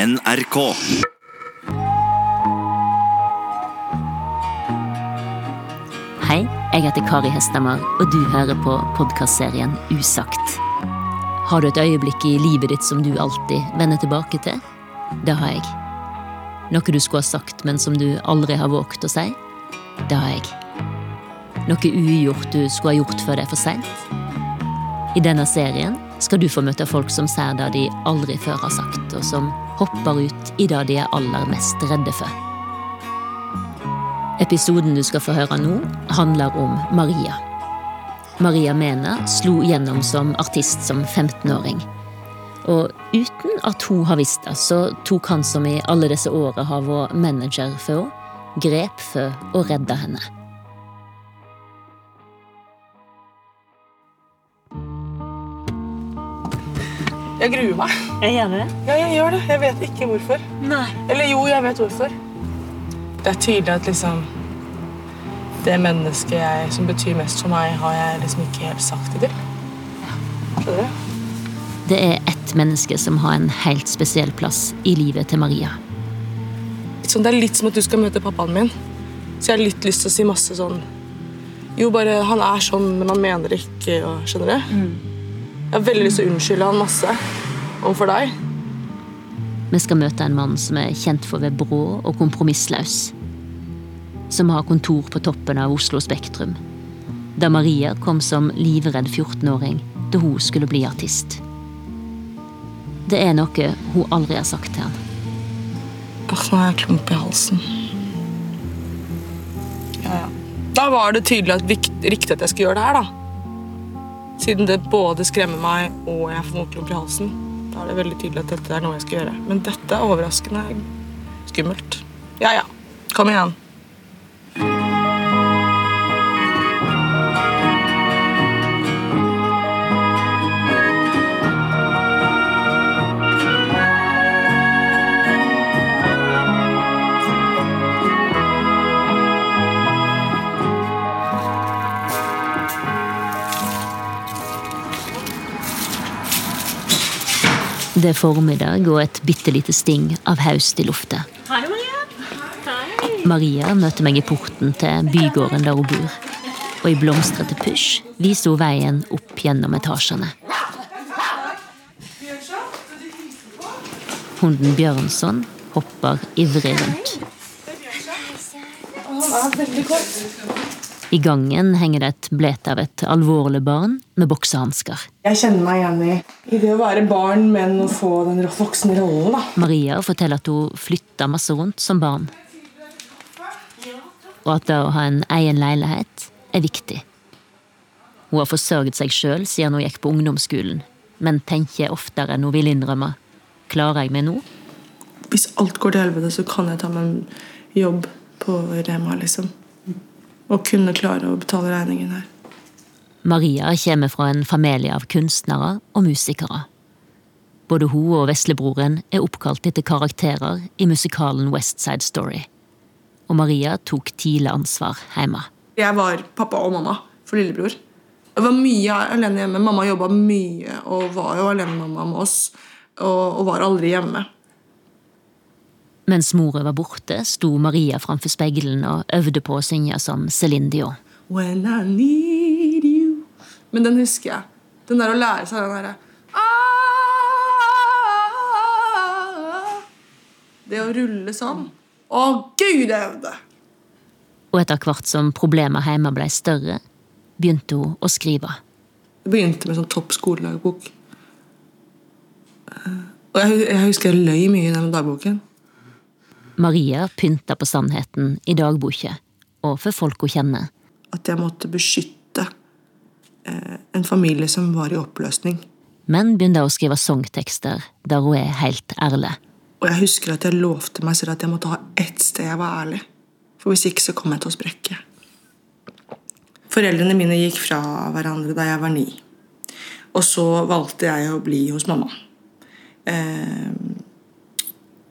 NRK. Hei, jeg heter Kari Hestemar, og du hører på podkastserien Usagt. Har du et øyeblikk i livet ditt som du alltid vender tilbake til? Det har jeg. Noe du skulle ha sagt, men som du aldri har våget å si? Det har jeg. Noe ugjort du skulle ha gjort før det er for seint? I denne serien skal du få møte folk som sier det de aldri før har sagt, og som hopper ut i det de er aller mest redde for. Episoden du skal få høre nå, handler om Maria. Maria Mena slo gjennom som artist som 15-åring. Og uten at hun har visst det, så tok han som i alle disse årene har vært manager for henne, grep for å redde henne. Jeg gruer meg. Jeg gjør det? Ja, jeg gjør det. Jeg vet ikke hvorfor. Nei. Eller jo, jeg vet hvorfor. Det er tydelig at liksom Det mennesket jeg, som betyr mest for meg, har jeg liksom ikke helt sagt det til. Ja. du? Det er ett menneske som har en helt spesiell plass i livet til Maria. Sånn, det er litt som at du skal møte pappaen min. Så jeg har litt lyst til å si masse sånn Jo, bare han er sånn, men han mener det ikke. Og, skjønner du? Jeg har veldig lyst til å unnskylde han masse overfor deg. Vi skal møte en mann som er kjent for å være brå og kompromissløs. Som har kontor på toppen av Oslo Spektrum. Der Maria kom som livredd 14-åring da hun skulle bli artist. Det er noe hun aldri har sagt til han. Uff, nå har jeg klump i halsen. Ja, ja. Da var det tydelig at riktig at jeg skulle gjøre det her, da. Siden det både skremmer meg og jeg får motklump i halsen. Da er det veldig tydelig at dette er noe jeg skal gjøre. Men dette er overraskende skummelt. Ja, ja. Kom igjen. Det er formiddag og et bitte lite sting av haust i lufta. Hei, Maria. Hei. Maria møter meg i porten til bygården der hun bor. Og i blomstrete pysj viser hun veien opp gjennom etasjene. Hunden Bjørnson hopper ivrig rundt. I gangen henger det et blete av et alvorlig barn med boksehansker. Jeg kjenner meg igjen i, i det å være barn, men å få den voksne rollen. da. Maria forteller at hun flytta masse rundt som barn. Og at det å ha en egen leilighet er viktig. Hun har forsørget seg sjøl siden hun gikk på ungdomsskolen, men tenker oftere enn hun vil innrømme. Klarer jeg meg nå? Hvis alt går til helvete, så kan jeg ta meg en jobb på Rema. liksom. Og kunne klare å betale regningen her. Maria kommer fra en familie av kunstnere og musikere. Både hun og veslebroren er oppkalt etter karakterer i musikalen West Side Story. Og Maria tok tidlig ansvar hjemme. Jeg var pappa og mamma for lillebror. Jeg var mye alene hjemme. Mamma jobba mye og var jo alenemamma med oss. Og, og var aldri hjemme. Mens mora var borte, sto Maria framfor speilet og øvde på å synge som Céline Dion. When I need you Men den husker jeg. Den der å lære seg den derre ah, Det å rulle sånn. Å, gud, jeg øvde! Og etter hvert som problemer hjemme ble større, begynte hun å skrive. Det begynte med sånn topp skoledagbok. Eh, Og jeg, jeg husker jeg løy mye i den dagboken. Maria pynta på sannheten i dagboka, og for folk hun kjenner. At jeg måtte beskytte eh, en familie som var i oppløsning. Men begynte å skrive sangtekster der hun er helt ærlig. Og jeg husker at jeg lovte meg selv at jeg måtte ha ett sted jeg var ærlig. For hvis ikke så kom jeg til å sprekke. Foreldrene mine gikk fra hverandre da jeg var ni. Og så valgte jeg å bli hos mamma. Eh,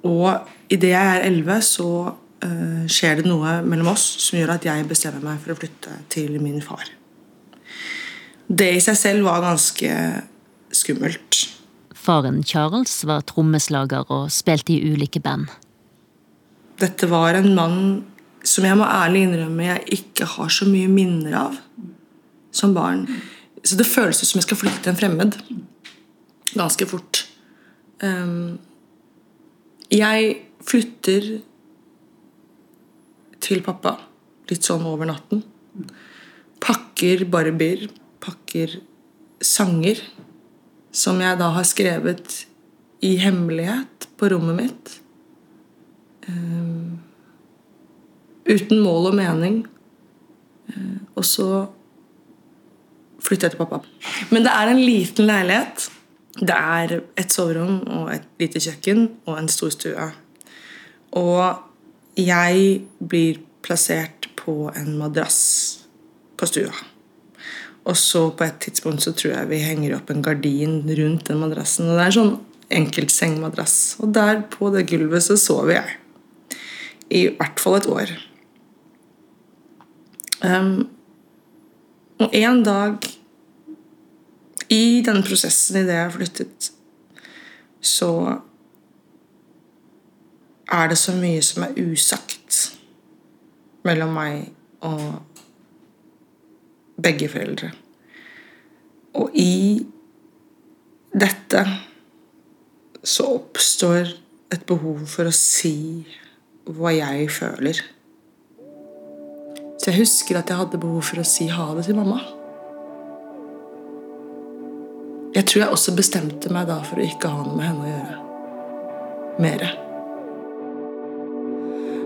og idet jeg er elleve, så uh, skjer det noe mellom oss som gjør at jeg bestemmer meg for å flytte til min far. Det i seg selv var ganske skummelt. Faren Charles var trommeslager og spilte i ulike band. Dette var en mann som jeg må ærlig innrømme jeg ikke har så mye minner av som barn. Så det føles som jeg skal flytte til en fremmed. Ganske fort. Um, jeg flytter til pappa litt sånn over natten. Pakker barbier, pakker sanger, som jeg da har skrevet i hemmelighet på rommet mitt. Um, uten mål og mening. Uh, og så flytter jeg til pappa. Men det er en liten leilighet. Det er et soverom og et lite kjøkken og en stor stue. Og jeg blir plassert på en madrass på stua. Og så på et tidspunkt så tror jeg vi henger opp en gardin rundt den madrassen. Og det er sånn enkeltsengmadrass. Og der på det gulvet så sover jeg. I hvert fall et år. Um, og en dag i denne prosessen idet jeg har flyttet, så er det så mye som er usagt mellom meg og begge foreldre. Og i dette så oppstår et behov for å si hva jeg føler. Så jeg husker at jeg hadde behov for å si ha det til mamma. Jeg tror jeg også bestemte meg da for å ikke ha noe med henne å gjøre. Mere.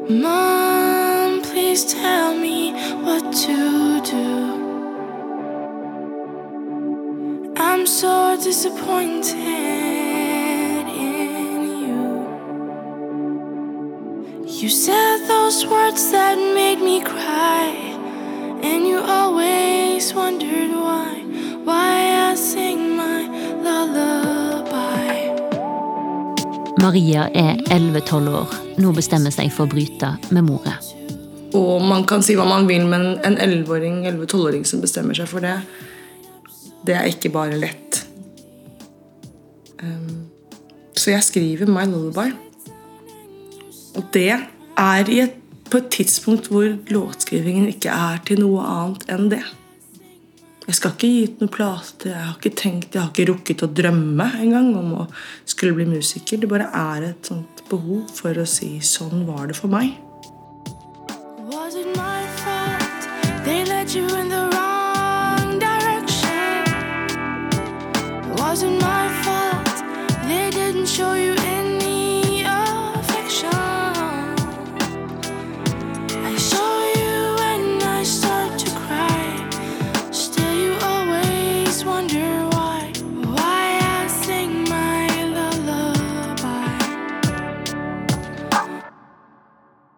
Mom, please tell me what to do. I'm so disappointed in you. You said those words that made me cry, and you always wondered why. Why I sing my lullaby. Maria er 11-12 år. Nå bestemmer seg for å bryte med mora. Og man kan si hva man vil, men en 11-åring, 11-12-åring som bestemmer seg for det, det er ikke bare lett. Um, så jeg skriver My Lullaby. Og det er et, på et tidspunkt hvor låtskrivingen ikke er til noe annet enn det. Jeg skal ikke gi ut noen plate. Jeg har ikke tenkt, jeg har ikke rukket å drømme engang om å skulle bli musiker. Det bare er et sånt behov for å si sånn var det for meg. Was it my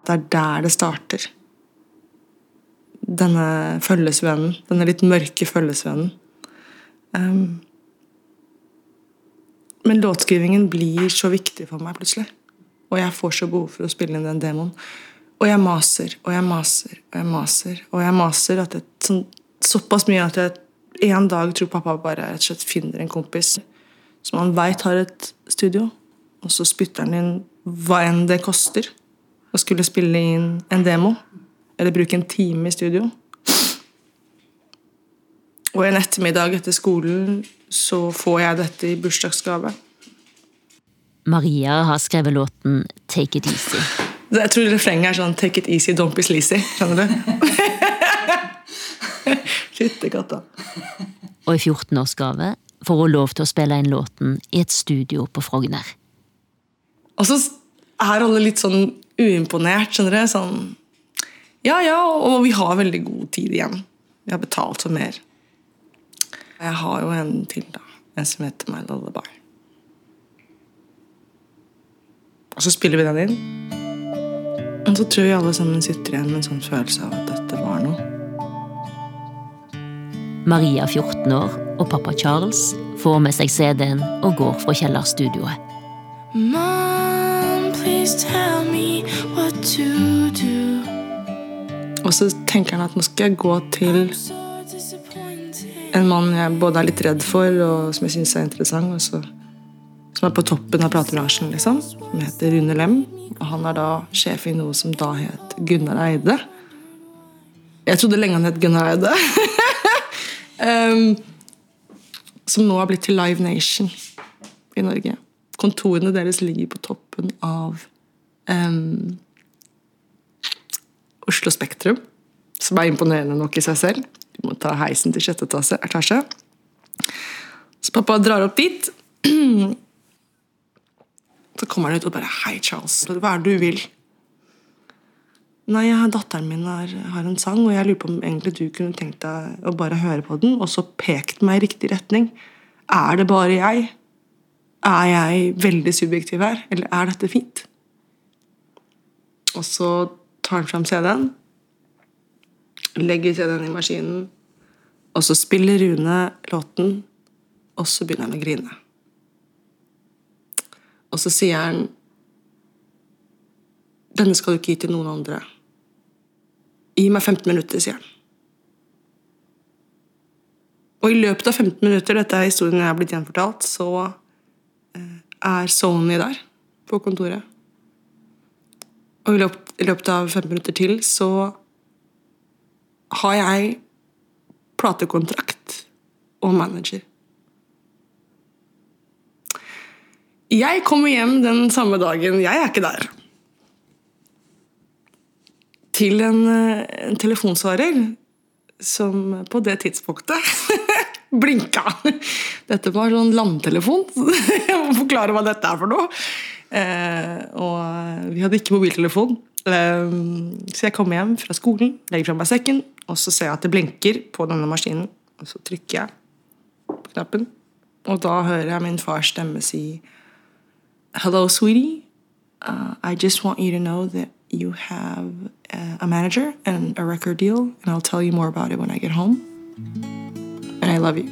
Det er der det starter. Denne følgesvennen. Denne litt mørke følgesvennen. Um, men låtskrivingen blir så viktig for meg plutselig. Og jeg får så behov for å spille inn den demoen. Og jeg maser og jeg maser og jeg maser og jeg maser at jeg, sånn, såpass mye at jeg en dag tror pappa bare rett og slett finner en kompis som han veit har et studio, og så spytter han inn hva enn det koster å skulle spille inn en demo. Eller bruke en time i studio. Og en ettermiddag etter skolen så får jeg dette i bursdagsgave. Maria har skrevet låten Take It Easy. Jeg tror refrenget er sånn Take it easy, don't be sleazy. Skjønner du? Fyttekatta. Og i 14-årsgave får hun lov til å spille inn låten i et studio på Frogner. Og så er alle litt sånn uimponert, skjønner du. Sånn Ja, ja, og vi har veldig god tid igjen. Vi har betalt for mer. Jeg har jo en til, da. En som heter My Lullaby. Og så spiller vi den inn. Og så tror vi alle sammen sitter igjen med en sånn følelse av at dette var noe. Maria 14 år og pappa Charles får med seg CD-en og går fra kjellerstudioet. Mom, please tell Og så tenker han at nå skal jeg gå til en mann jeg både er litt redd for, og som jeg syns er interessant. Og så som er på toppen av platebransjen, liksom. Som heter Rune Lem. Og han er da sjef i noe som da het Gunnar Eide. Jeg trodde lenge han het Gunnar Eide. um, som nå har blitt til Live Nation i Norge. Kontorene deres ligger på toppen av um, Oslo Spektrum, som er imponerende nok i seg selv. Du må ta heisen til sjette etasje. Så pappa drar opp dit. Så kommer han ut og bare 'Hei, Charles. Hva er det du vil?' Nei, datteren min har, har en sang, og jeg lurer på om egentlig du kunne tenkt deg å bare høre på den, og så pekt meg i riktig retning. Er det bare jeg? Er jeg veldig subjektiv her, eller er dette fint? Og så tar han fram CD-en, legger CD-en i maskinen, og så spiller Rune låten, og så begynner han å grine. Og så sier han Denne skal du ikke gi til noen andre. Gi meg 15 minutter, sier han. Og i løpet av 15 minutter, dette er historien jeg har blitt gjenfortalt, så eh, er Sony der på kontoret. Og i løpet, av fem minutter til så har jeg platekontrakt og manager. Jeg kommer hjem den samme dagen. Jeg er ikke der. Til en, eh, en telefonsvarer som på det tidspunktet blinka. Dette var sånn landtelefon. Jeg må forklare hva dette er for noe. Eh, og vi hadde ikke mobiltelefon. Eh, så jeg kommer hjem fra skolen, legger fra meg sekken, og så ser jeg at det blinker på denne maskinen. Og så trykker jeg på knappen, og da hører jeg min fars stemme si Hello, sweetie. Uh, I just want you to know that you have uh, a manager and a record deal, and I'll tell you more about it when I get home. And I love you.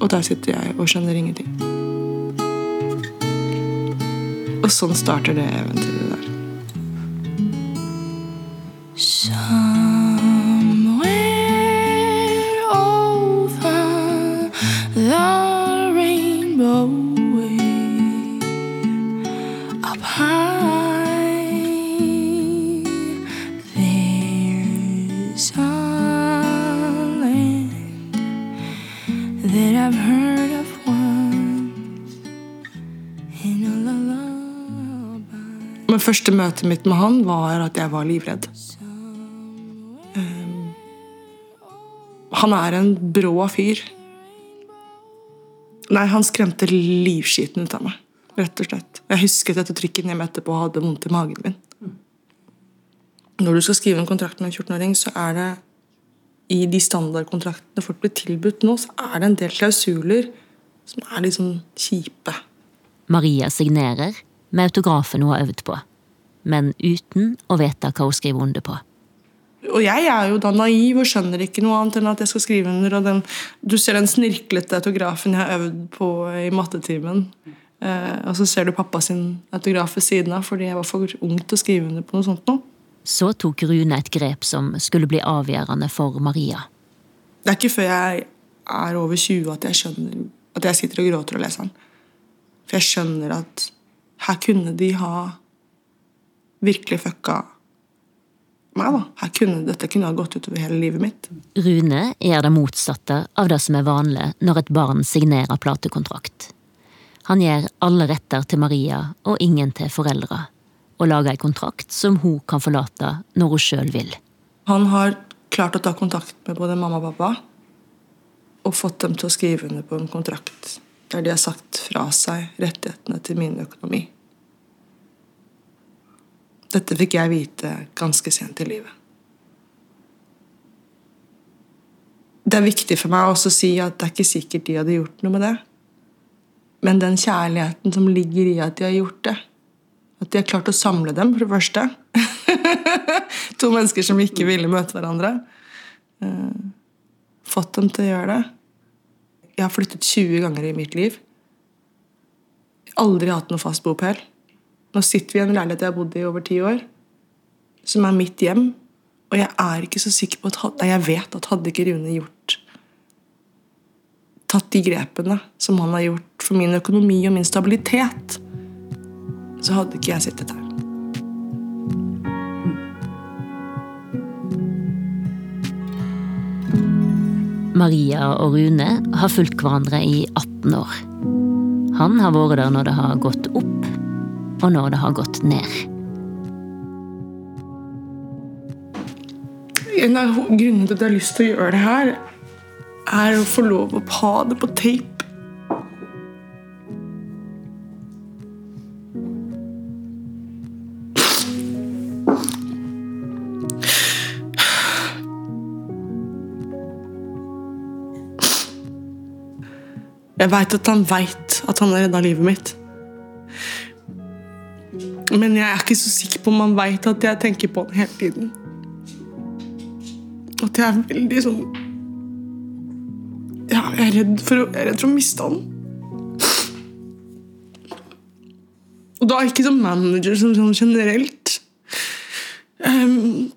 Og der sitter jeg og skjønner ingenting. Og sånn starter det eventyret der. Somewhere første møtet mitt med han var at jeg var livredd. Um, han er en brå fyr. Nei, han skremte livskiten ut av meg. Rett og slett. Jeg husket dette trykket hjem etterpå og hadde vondt i magen min. Når du skal skrive en kontrakt med en 14-åring, så er det i de standardkontraktene folk blir tilbudt nå, så er det en del klausuler som er litt sånn kjipe. Maria signerer med autografen hun har øvd på, men uten å vite hva hun skriver under på. Og jeg er jo da naiv og skjønner ikke noe annet enn at jeg skal skrive under. Og den, du ser den snirklete autografen jeg har øvd på i mattetimen. Eh, og så ser du pappa sin autograf ved siden av fordi jeg var for ung til å skrive under på noe sånt nå. Så tok Rune et grep som skulle bli avgjørende for Maria. Det er ikke før jeg er over 20 at jeg skjønner at jeg sitter og gråter og leser den. For jeg skjønner at her kunne de ha virkelig fucka meg, da. Her kunne, dette kunne ha gått utover hele livet mitt. Rune gjør det motsatte av det som er vanlig når et barn signerer platekontrakt. Han gir alle retter til Maria og ingen til foreldra, og lager en kontrakt som hun kan forlate når hun sjøl vil. Han har klart å ta kontakt med både mamma og pappa og fått dem til å skrive under på en kontrakt der de har sagt fra seg rettighetene til min økonomi. Dette fikk jeg vite ganske sent i livet. Det er viktig for meg også å si at det er ikke sikkert de hadde gjort noe med det. Men den kjærligheten som ligger i at de har gjort det, at de har klart å samle dem, for det første To mennesker som ikke ville møte hverandre. eh, Fått dem til å gjøre det. Jeg har flyttet 20 ganger i mitt liv. Aldri hatt noe fast bopel. Nå sitter vi i en leilighet jeg har bodd i over ti år, som er mitt hjem. Og jeg er ikke så sikker på at Nei, jeg vet at hadde ikke Rune gjort tatt de grepene som han har gjort for min økonomi og min stabilitet, så hadde ikke jeg sittet her. Maria og Rune har fulgt hverandre i 18 år. Han har vært der når det har gått opp, og når det har gått ned. En av grunnene til at jeg har lyst til å gjøre det her, er å få lov å ha det på tape. Jeg veit at han veit at han har redda livet mitt. Men jeg er ikke så sikker på om han veit at jeg tenker på han hele tiden. At jeg er veldig sånn Ja, jeg er redd for å, jeg er redd for å miste han. Og da ikke som manager, som sånn generelt. Um,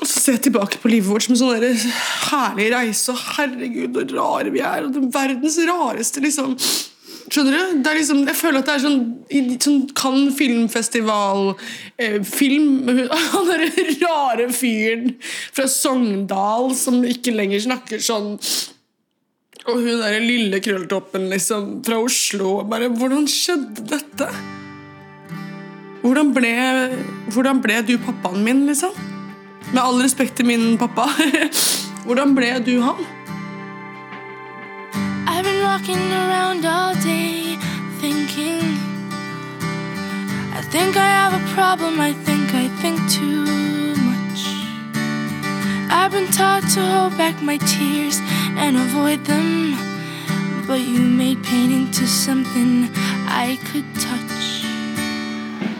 og så ser jeg tilbake på livet vårt som en sånn herlig reise. Og herregud, så rare vi er. Og den verdens rareste, liksom. Skjønner du? Det er liksom, jeg føler at det er sånn, sånn Kan filmfestival eh, film Han derre rare fyren fra Sogndal som ikke lenger snakker sånn Og hun derre lille krølltoppen liksom, fra Oslo. Bare, Hvordan skjedde dette? Hvordan ble, hvordan ble du pappaen min, liksom? Med all respekt til min pappa. Hvordan ble du han? Walking around all day thinking. I think I have a problem, I think I think too much. I've been taught to hold back my tears and avoid them. But you made pain into something I could touch.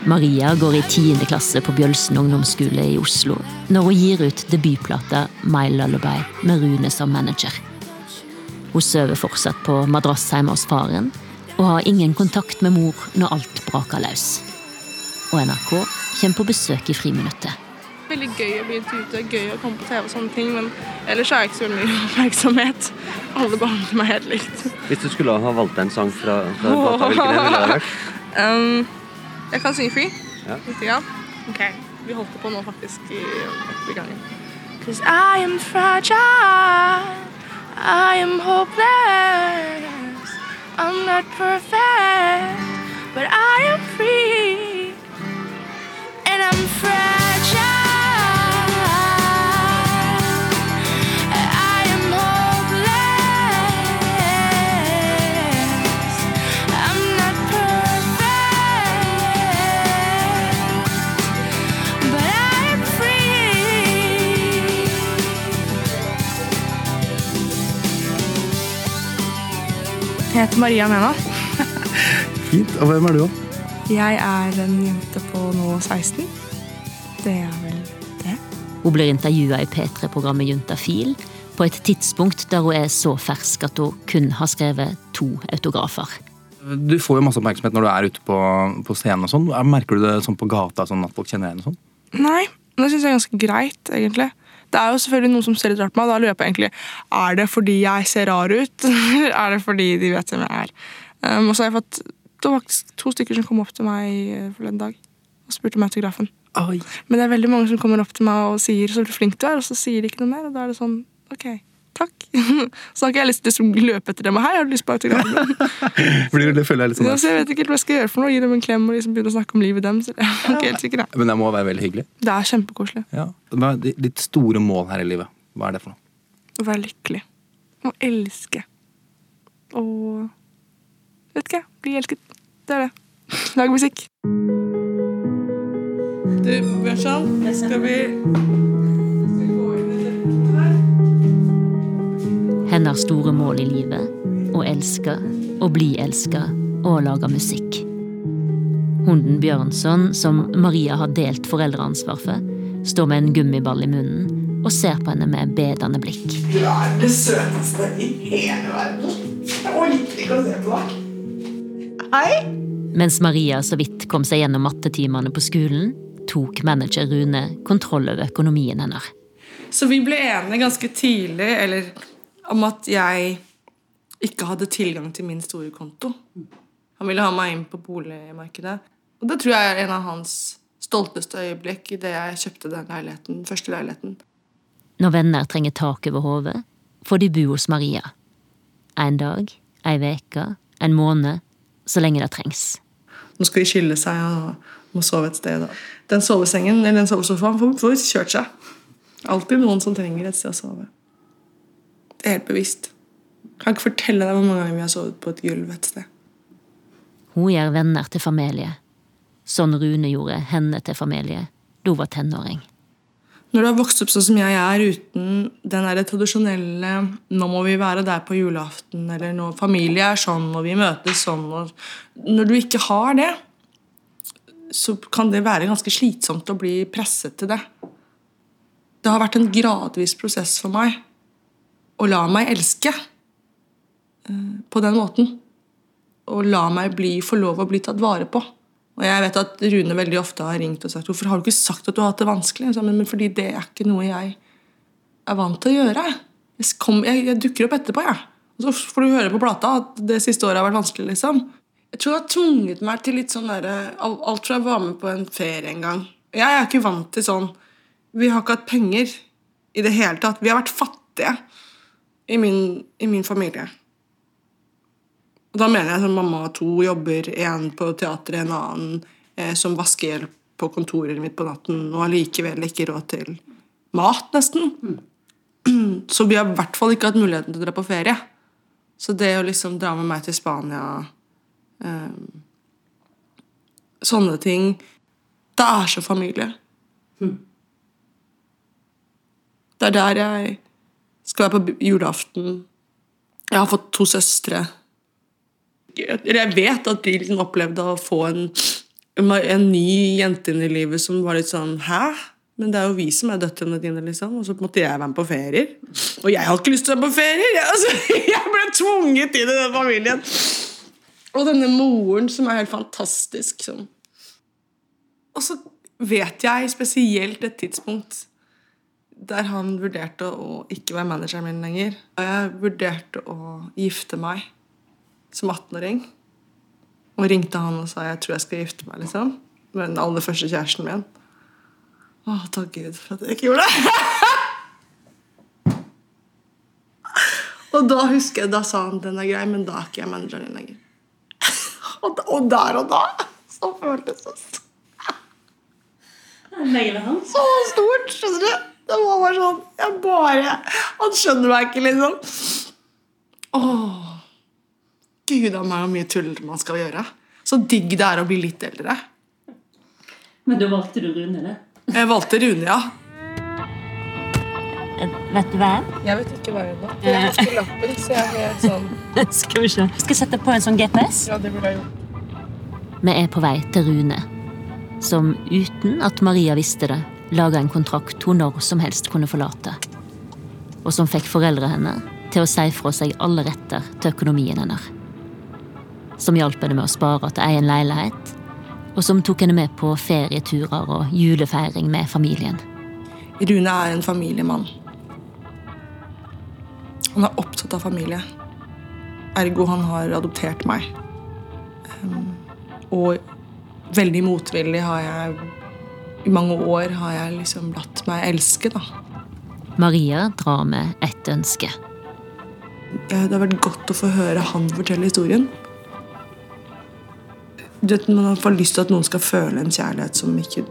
Maria går i 10. klasse på Bjølsen ungdomsskole i Oslo når hun gir ut debutplata My Lullaby med Rune som manager. Hun sover fortsatt på madrass hjemme hos faren og har ingen kontakt med mor når alt braker løs. Og NRK kommer på besøk i friminuttet. Veldig gøy å bli intervjuet, gøy å komme på TV og sånne ting, men ellers er jeg ikke så mye oppmerksomhet. Alle behandler meg helt likt. Hvis du skulle ha valgt en sang fra, fra plata, hvilken en ville det vært? Um, jeg kan synge free. Ja. Litt grann. Ok, vi holdt på nå faktisk i, i gangen. Cause I am fragile, I am hopeless, I'm not perfect, but I am free, and I'm fragile. Jeg heter Maria Mena. Fint. Og hvem er du, da? Jeg er en jente på nå 16. Det er vel det. Hun blir intervjua i P3-programmet Juntafil på et tidspunkt der hun er så fersk at hun kun har skrevet to autografer. Du får jo masse oppmerksomhet når du er ute på, på scenen. og sånn. Er- Merker du det sånn på gata, sånn at folk kjenner igjen? og sånn? Nei, det syns jeg er ganske greit, egentlig. Det er jo selvfølgelig noen som ser litt rart på meg, da lurer jeg på egentlig Er det fordi jeg ser rar ut, er det fordi de vet hvem jeg er? Um, og så har jeg fått Det var faktisk to stykker som kom opp til meg eh, forleden dag og spurte om autografen. Men det er veldig mange som kommer opp til meg og sier 'så flink du er', og så sier de ikke noe mer. Og da er det sånn OK, takk. så har ikke jeg lyst til å løpe etter dem og 'hei, har du lyst på autografen? Fordi det føler jeg litt sånn Ja, så jeg vet ikke helt hva jeg skal gjøre for noe. Gi dem en klem og liksom begynne å snakke om livet deres. Jeg er ikke helt sikker, jeg. Men det må være veldig hyggelig. Det er kjempekoselig Ja. Hva er ditt store mål her i livet? Hva er det for noe? å være lykkelig. Å elske. Og Vet ikke, bli elsket. Det er det. Lage musikk. Du, Bjørnson, skal vi Hennes store mål i livet å elske, å bli elska og å lage musikk. Hunden Bjørnson, som Maria har delt foreldreansvar for, står med en gummiball i munnen og ser på henne med bedende blikk. Du er det søteste i hele verden. Jeg orker ikke å se på deg. Hei. Mens Maria så vidt kom seg gjennom mattetimene på skolen, tok manager Rune kontroll over økonomien hennes. Så vi ble enige ganske tidlig eller, om at jeg ikke hadde tilgang til min store konto. Han ville ha meg inn på boligmarkedet. Og det tror jeg er en av hans stolteste øyeblikk idet jeg kjøpte den leiligheten, første leiligheten. Når venner trenger tak over hodet, får de bo hos Maria. En dag, ei veke, en måned, så lenge det trengs. Nå skal de skille seg og må sove et sted. Da. Den sovesengen eller den sovesofaen får, får kjørt seg. Alltid noen som trenger et sted å sove. Er helt bevisst. Jeg kan ikke fortelle deg hvor mange ganger vi har sovet på et gulv et sted. Hun gjør venner til familie, sånn Rune gjorde henne til familie da hun var tenåring. Når du har vokst opp sånn som jeg er, uten den der tradisjonelle 'nå må vi være der på julaften', eller 'nå familie er sånn, og vi møtes sånn' og Når du ikke har det, så kan det være ganske slitsomt å bli presset til det. Det har vært en gradvis prosess for meg å la meg elske eh, på den måten. Og la meg få lov å bli tatt vare på. Og jeg vet at Rune veldig ofte har ringt og sagt hvorfor har du ikke sagt at du har hatt det vanskelig? Sa, men fordi det er ikke noe jeg er vant til å gjøre. Jeg, kom, jeg, jeg dukker opp etterpå, jeg. Og så får du høre på plata at det siste året har vært vanskelig. liksom. Jeg tror det har tvunget meg til litt sånn derre Alt fra jeg var med på en ferie en gang. Jeg er ikke vant til sånn Vi har ikke hatt penger i det hele tatt. Vi har vært fattige i min, i min familie. Og da mener jeg sånn mamma og to jobber, en på teatret, en annen eh, som vaskehjelp på kontoret mitt på natten, og allikevel ikke råd til mat, nesten. Så vi har i hvert fall ikke hatt muligheten til å dra på ferie. Så det å liksom dra med meg til Spania eh, Sånne ting Det er så familie. Det er der jeg skal være på julaften. Jeg har fått to søstre. Jeg vet at de liksom opplevde å få en, en ny jente inn i livet som var litt sånn Hæ? Men det er jo vi som er døtrene dine, liksom. Og så måtte jeg være med på ferier. Og jeg har ikke lyst til å være på ferier! Jeg, altså, jeg ble tvunget inn i den familien. Og denne moren som er helt fantastisk. Sånn. Og så vet jeg spesielt et tidspunkt der han vurderte å ikke være manageren min lenger. Og jeg vurderte å gifte meg som 18-åring. Og ringte han og sa jeg tror jeg skal gifte meg. liksom. Med den aller første kjæresten min. Å, takk Gud for at jeg ikke gjorde det. og da husker jeg, da sa han den er grei, men da er ikke jeg manageren din lenger. og, da, og der og da så føltes det så så stort, skjønner du. Det var bare sånn jeg bare, Han skjønner meg ikke, liksom. Åh, Gud a meg så mye tull man skal gjøre. Så digg det er å bli litt eldre. Men da valgte du Rune, det? Jeg valgte Rune, ja. Vet du hva? Jeg vet ikke hva jeg ennå. Jeg har ikke lappen, så jeg er helt sånn Skal vi se. Skal jeg sette på en sånn GPS? Ja, det burde jeg gjort. Vi er på vei til Rune, som uten at Maria visste det, laga en kontrakt hun når som helst kunne forlate. Og som fikk foreldrene henne til å si fra seg alle retter til økonomien hennes. Som hjalp henne med å spare til egen leilighet, og som tok henne med på ferieturer og julefeiring med familien. Rune er en familiemann. Han er opptatt av familie. Ergo han har adoptert meg. Um, og veldig motvillig har jeg I mange år har jeg liksom latt meg elske, da. Maria drar med ett ønske. Det har vært godt å få høre han fortelle historien. Du vet, Man får lyst til at noen skal føle en kjærlighet som ikke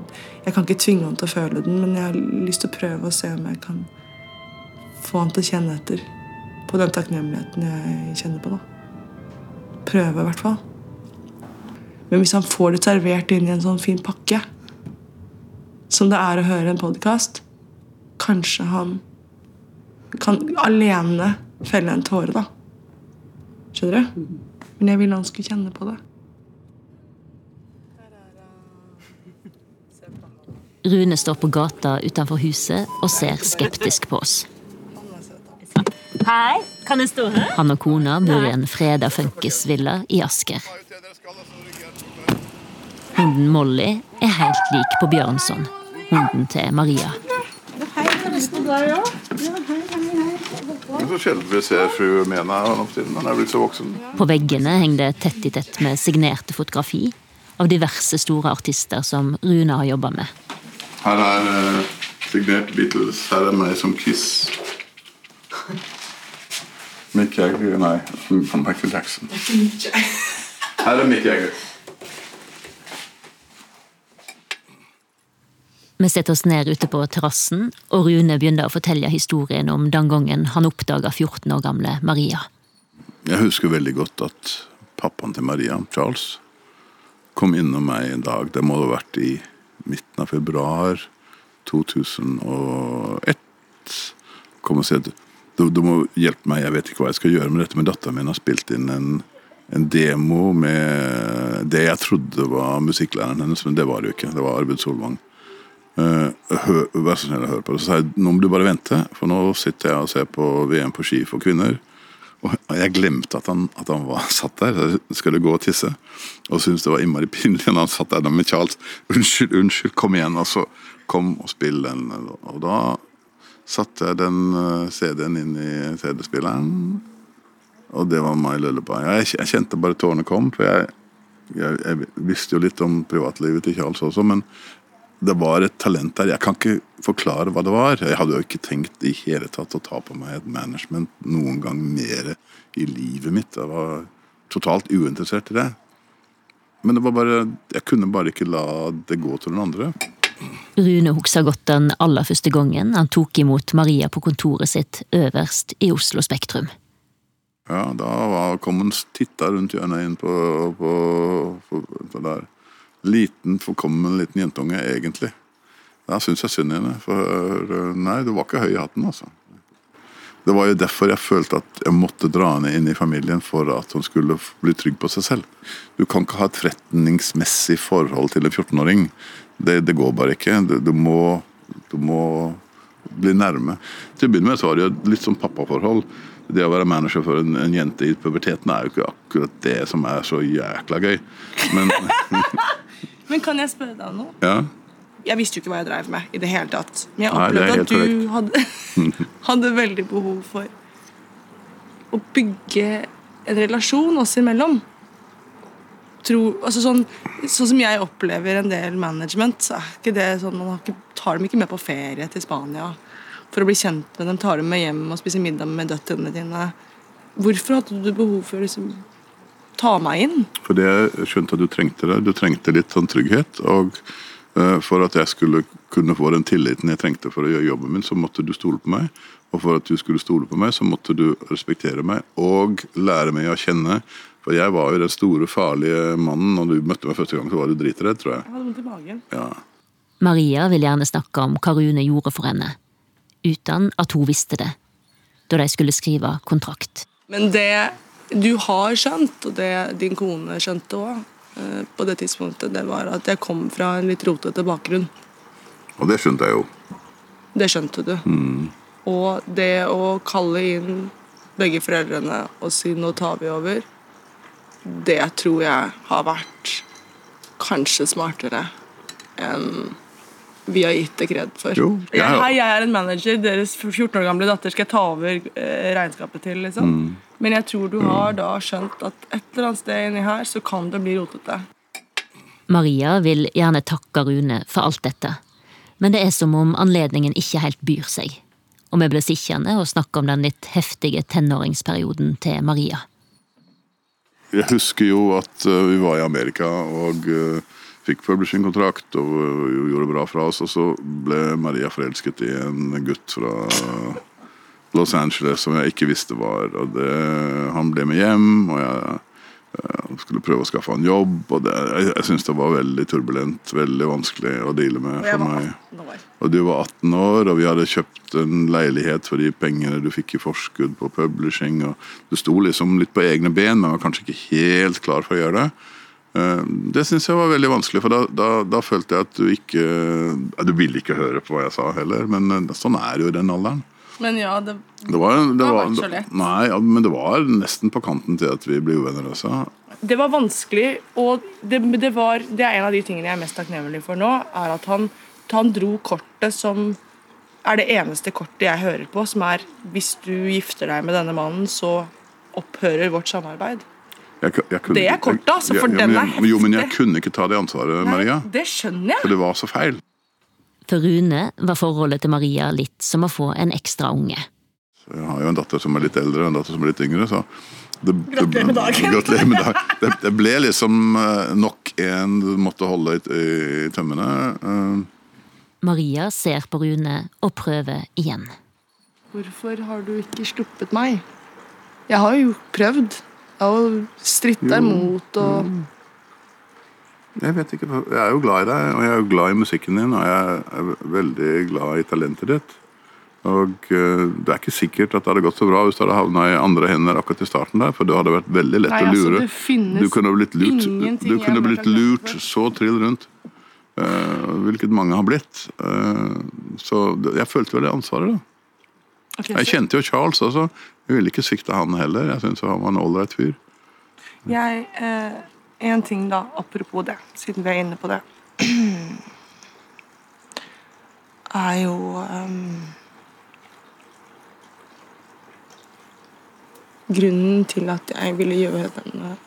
Jeg kan ikke tvinge han til å føle den, men jeg har lyst til å prøve å se om jeg kan få han til å kjenne etter på den takknemligheten jeg kjenner på. da. Prøve, i hvert fall. Men hvis han får det servert inn i en sånn fin pakke, som det er å høre en podkast, kanskje han kan alene felle en tåre, da. Skjønner du? Men jeg ville han skulle kjenne på det. Rune står på gata utenfor huset og ser skeptisk på oss. Hei, kan jeg stå her? Han og kona bor i en freda funkisvilla i Asker. Hunden Molly er helt lik på Bjørnson, hunden til Maria. Det er så sjelden vi ser fru Mena tiden. Han er blitt så voksen. På veggene henger det tett i tett med signerte fotografi av diverse store artister som Rune har jobba med. Her er eh, signert Beatles. Her er meg som Kiss. Mick Jagger Nei, Michael Jackson. Her er Mick Jagger. Vi setter oss ned ute på terrassen, og Rune begynner å fortelle historien om den gangen han oppdaga 14 år gamle Maria. Jeg husker veldig godt at pappaen til Maria, Charles, kom innom meg en dag. Det må ha vært i midten av februar 2001. Kom og sa du, du må hjelpe meg, jeg vet ikke hva jeg skal gjøre med dette, men datteren min har spilt inn en, en demo med det jeg trodde var musikklæreren hennes, men det var det jo ikke. Det var Arvid Solvang. Hør, vær så snill å høre på det. Så sa jeg nå må du bare vente, for nå sitter jeg og ser på VM på ski for kvinner. Og jeg glemte at han, at han var satt der. Så jeg skulle gå og tisse. Og syntes det var innmari pinlig når han satt der med Charles. Unnskyld, unnskyld, kom igjen. Og så kom og spill den. Og da satte jeg den eh, CD-en inn i CD-spilleren. Og det var My Lullaby. Jeg kjente bare tårene kom, for jeg, jeg, jeg visste jo litt om privatlivet til Charles også, men det var et talent der. Jeg kan ikke forklare hva det var. Jeg hadde jo ikke tenkt i hele tatt å ta på meg et management noen gang mer i livet mitt. Jeg var totalt uinteressert i det. Men det var bare, jeg kunne bare ikke la det gå til noen andre. Rune husker godt den aller første gangen han tok imot Maria på kontoret sitt øverst i Oslo Spektrum. Ja, da var, kom hun titta rundt hjørnet inn på, på, på, på der liten, forkommen liten jentunge, egentlig. Da syns jeg synd i henne. For nei, du var ikke høy i hatten, altså. Det var jo derfor jeg følte at jeg måtte dra henne inn i familien for at hun skulle bli trygg på seg selv. Du kan ikke ha et forretningsmessig forhold til en 14-åring. Det, det, går bare ikke. Du, du, må, du, må, bli nærme. Til å begynne med så var det jo litt sånn pappaforhold. Det å være manager for en, en jente i puberteten er jo ikke akkurat det som er så jækla gøy. Men Men kan jeg spørre deg om noe? Ja. Jeg visste jo ikke hva jeg drev med i det hele tatt. Men jeg opplevde at du hadde, hadde veldig behov for å bygge en relasjon oss imellom. Tro, altså sånn, sånn som jeg opplever en del management, så er ikke det sånn Man ikke, tar dem ikke med på ferie til Spania for å bli kjent med dem. Tar dem med hjem og spiser middag med døtrene dine. Hvorfor hadde du behov for å liksom, ta meg inn? Fordi jeg skjønte at du trengte det. Du trengte litt sånn trygghet. Og uh, for at jeg skulle kunne få den tilliten jeg trengte for å gjøre jobben min, så måtte du stole på meg. Og for at du skulle stole på meg, så måtte du respektere meg og lære meg å kjenne. For jeg var jo den store, farlige mannen. Når du møtte meg første gang, så var du dritredd, tror jeg. Jeg hadde vondt i magen. Ja. Maria vil gjerne snakke om hva Rune gjorde for henne, uten at hun visste det, da de skulle skrive kontrakt. Men det du har skjønt, og det din kone skjønte òg, på det tidspunktet, det var at jeg kom fra en litt rotete bakgrunn. Og det skjønte jeg jo. Det skjønte du. Og det å kalle inn begge foreldrene og si 'nå tar vi over', det tror jeg har vært kanskje smartere enn vi har gitt det kred for. Jo, jeg jeg, jeg er en manager, deres 14 år gamle datter skal jeg ta over eh, regnskapet til. liksom. Mm. Men jeg tror du har da skjønt at et eller annet sted inni her så kan det bli rotete. Maria vil gjerne takke Rune for alt dette, men det er som om anledningen ikke helt byr seg, og vi blir sittende og snakke om den litt heftige tenåringsperioden til Maria. Jeg husker jo at eh, vi var i Amerika og eh, fikk publishing-kontrakt og gjorde gjorde bra fra oss. Og så ble Maria forelsket i en gutt fra Los Angeles som jeg ikke visste var. Og det, han ble med hjem, og jeg jeg skulle prøve å skaffe han jobb. Og det, jeg, jeg syns det var veldig turbulent, veldig vanskelig å deale med for meg. Og du var 18 år, og vi hadde kjøpt en leilighet for de pengene du fikk i forskudd på publishing. og Du sto liksom litt på egne ben, men var kanskje ikke helt klar for å gjøre det. Eh, Det syns jeg var veldig vanskelig, for da, da, da følte jeg at du ikke Du ville ikke høre på hva jeg sa heller, men eh, sånn er det jo i den alderen. Men ja, det, Det var, det Det har var, vært så lett. Nei, ja, men det var nesten på kanten til at vi ble uvenner også. det var vanskelig, og det, det, var, det er en av de tingene jeg er mest takknemlig for nå, er at han, han dro kortet som er det eneste kortet jeg hører på, som er hvis du gifter deg med denne mannen, så opphører vårt samarbeid. Jeg, jeg kunne, Det er kortet, altså, for jeg, den er heftig. Jo, men jeg kunne ikke ta det ansvaret, Maria. Nei, Det skjønner jeg. For det var så feil. For Rune var forholdet til Maria litt som å få en ekstra unge. Jeg har jo en datter som er litt eldre og en datter som er litt yngre, så det, Gratulerer med dagen. Gratulerer med dagen. Det, det ble liksom eh, nok en du måtte holde i, i tømmene. Eh, Maria ser på Rune og prøver igjen. Hvorfor har du ikke sluppet meg? Jeg har jo prøvd. Jeg har jo stritta imot og Jeg vet ikke, jeg er jo glad i deg, og jeg er jo glad i musikken din, og jeg er veldig glad i talentet ditt. Og eh, det er ikke sikkert at det hadde gått så bra hvis det hadde havna i andre hender akkurat i starten der, for det hadde vært veldig lett Nei, å altså, lure. Altså, du kunne blitt lurt, du kunne blitt lurt så trill rundt. Uh, hvilket mange har blitt. Uh, så jeg følte vel det ansvaret, da. Okay, Jeg kjente jo Charles også. Jeg ville ikke svikte han heller. Jeg syns han var en ålreit fyr. jeg eh, En ting, da, apropos det, siden vi er inne på det, er jo um, Grunnen til at jeg ville gjøre denne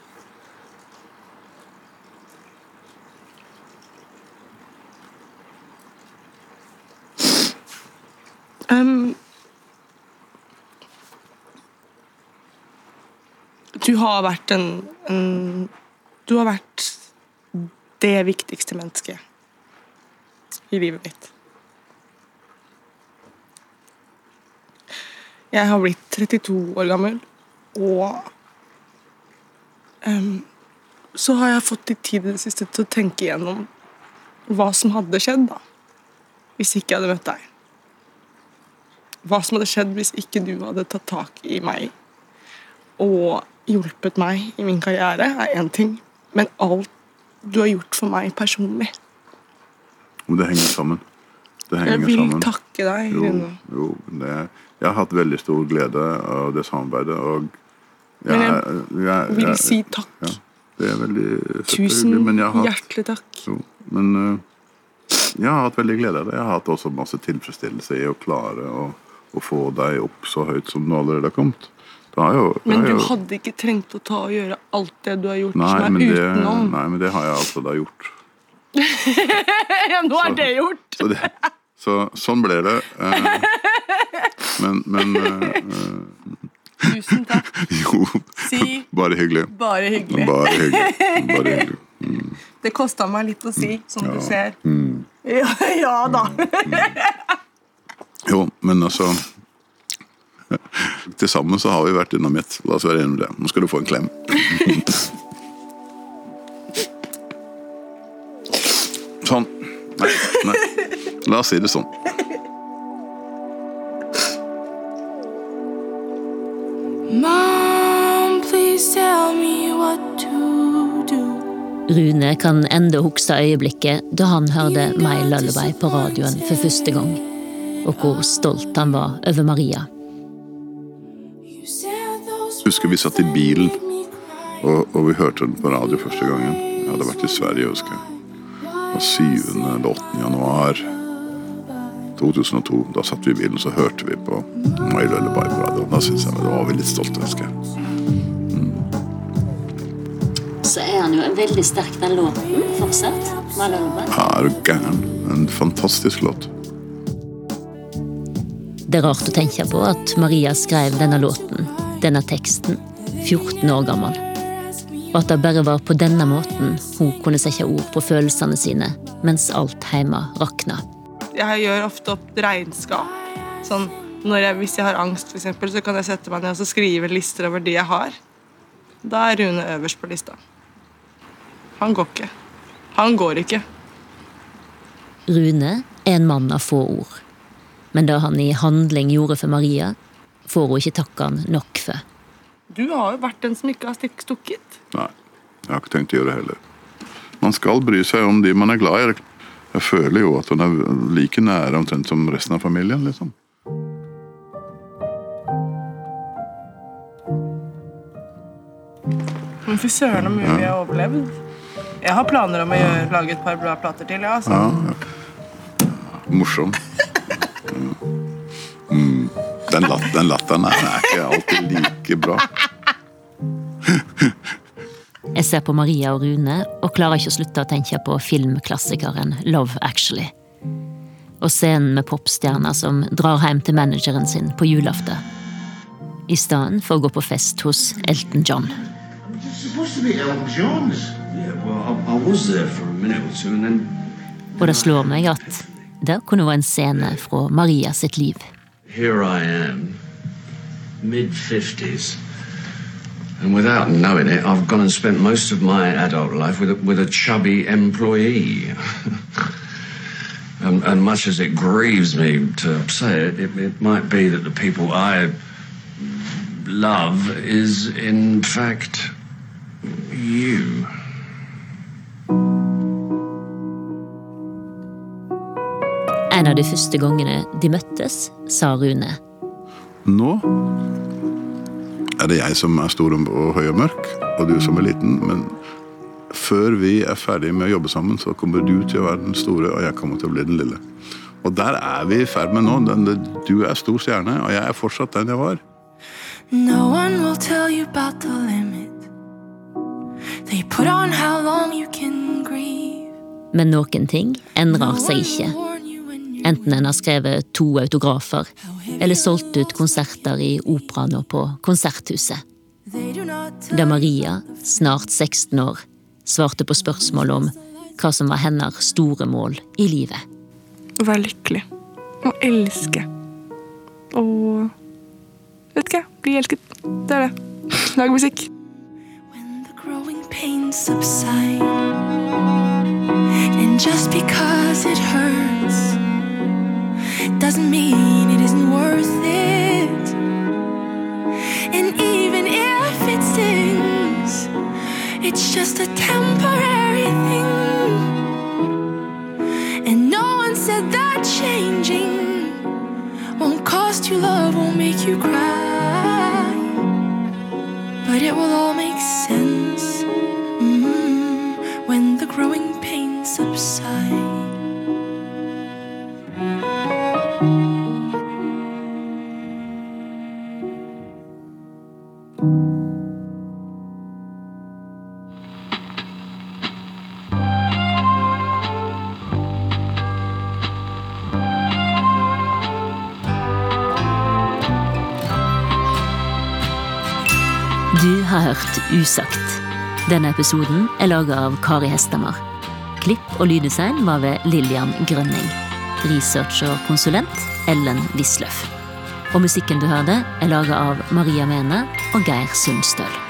um, du har vært en, en Du har vært det viktigste mennesket i livet mitt. Jeg har blitt 32 år gammel, og um, så har jeg fått litt tid i det siste til å tenke igjennom hva som hadde skjedd da, hvis ikke jeg hadde møtt deg. Hva som hadde skjedd hvis ikke du hadde tatt tak i meg og hjulpet meg i min karriere, er én ting. Men alt du har gjort for meg personlig det henger sammen. Det henger Jeg vil sammen. takke deg, Jo, jo det, jeg har hatt veldig stor glede av det samarbeidet, og jeg, Men jeg jeg- vil si takk. Ja, det er veldig søtt Tusen hyggelig, men jeg har hatt, hjertelig takk. jo, men øh, jeg har hatt veldig glede av det. Jeg har hatt også masse tilfredsstillelse i å klare å, å få deg opp så høyt som du allerede har kommet. Jo, Men du jo, hadde ikke trengt å ta og gjøre alt det du har gjort nei, som er det, utenom. nei, men det har jeg altså da gjort. Nå er det gjort! Så, det, så sånn ble det. eh, men men eh, eh, Tusen takk. jo, Si bare hyggelig. bare hyggelig. Bare hyggelig. Bare hyggelig. Det kosta meg litt å si, som du ser. Mm. Ja, ja da. Jo, men altså Til sammen så har vi vært dynamitt. La oss være enige om det. Nå skal du få en klem. Sånn. Nei, nei. La oss si det sånn. Mom, please tell me what to do. Rune kan enda huske øyeblikket da han hørte My Lullaby på radioen for første gang, og hvor stolt han var over Maria. Husker vi satt i bilen, og, og vi hørte den på radio første gangen. Jeg hadde vært i Sverige, husker jeg. Og 7. eller 8. januar 2002. Da satt vi i bilen, så hørte vi på My Lullaby på radioen. Da synes jeg det var vi litt stolte, husker jeg. Så er han jo veldig sterk, den låten, fortsatt. My Lullaby. Er du gæren? En fantastisk låt. Det er rart å tenke på at Maria skrev denne låten, denne teksten, 14 år gammel. Og at det bare var på denne måten hun kunne sette ord på følelsene sine mens alt hjemme rakna. Jeg gjør ofte opp regnskap. Sånn, jeg, hvis jeg har angst, for eksempel, så kan jeg sette meg ned og så skrive lister over de jeg har. Da er Rune øverst på lista. Han går ikke. Han går ikke. Rune er en mann av få ord. Men det han i handling gjorde for Maria, får hun ikke takke han nok for. Du har jo vært den som ikke har stukket. Nei, jeg har ikke tenkt å gjøre det heller. Man skal bry seg om de man er glad i. Jeg føler jo at hun er like nære omtrent som resten av familien, liksom. Men fy søren så mye vi har overlevd. Jeg har planer om å gjøre, lage et par bra plater til. Ja, altså. Ja, ja. Morsom. Ja. Den, latt, den latteren er ikke alltid like bra. Jeg ser på Maria og Rune og klarer ikke å slutte å tenke på filmklassikeren Love Actually. Og scenen med popstjerner som drar hjem til manageren sin på julaften. I stedet for å gå på fest hos Elton John. Og det slår meg at det kunne være en scene fra Maria sitt liv. Here I am, mid 50s. And without knowing it, I've gone and spent most of my adult life with a, with a chubby employee. and, and much as it grieves me to say it, it, it might be that the people I love is, in fact, you. En av de første gangene de møttes, sa Rune. Nå er det jeg som er stor og høy og mørk, og du som er liten. Men før vi er ferdige med å jobbe sammen, så kommer du til å være den store, og jeg kommer til å bli den lille. Og der er vi i ferd med nå. Du er stor stjerne, og jeg er fortsatt den jeg var. No one will tell you about the limit. They put on how long you can grieve. Men noen ting endrer seg ikke. Enten en har skrevet to autografer, eller solgt ut konserter i operaen og på Konserthuset. Da Maria, snart 16 år, svarte på spørsmål om hva som var hennes store mål i livet. Å være lykkelig. Å elske. Og Vet ikke, bli elsket. Det er det. Lage musikk. When the growing pains subside. And just because it hurts doesn't mean it isn't worth it. And even if it stings, it's just a temporary thing. And no one said that changing won't cost you love, won't make you cry. But it will all make sense mm, when the growing pains subside. Usagt. Denne episoden er laga av Kari Hestemar. Klipp og lyddesign var ved Lillian Grønning. Research og konsulent Ellen Wisløff. Og musikken du hørte, er laga av Maria Mene og Geir Sundstøl.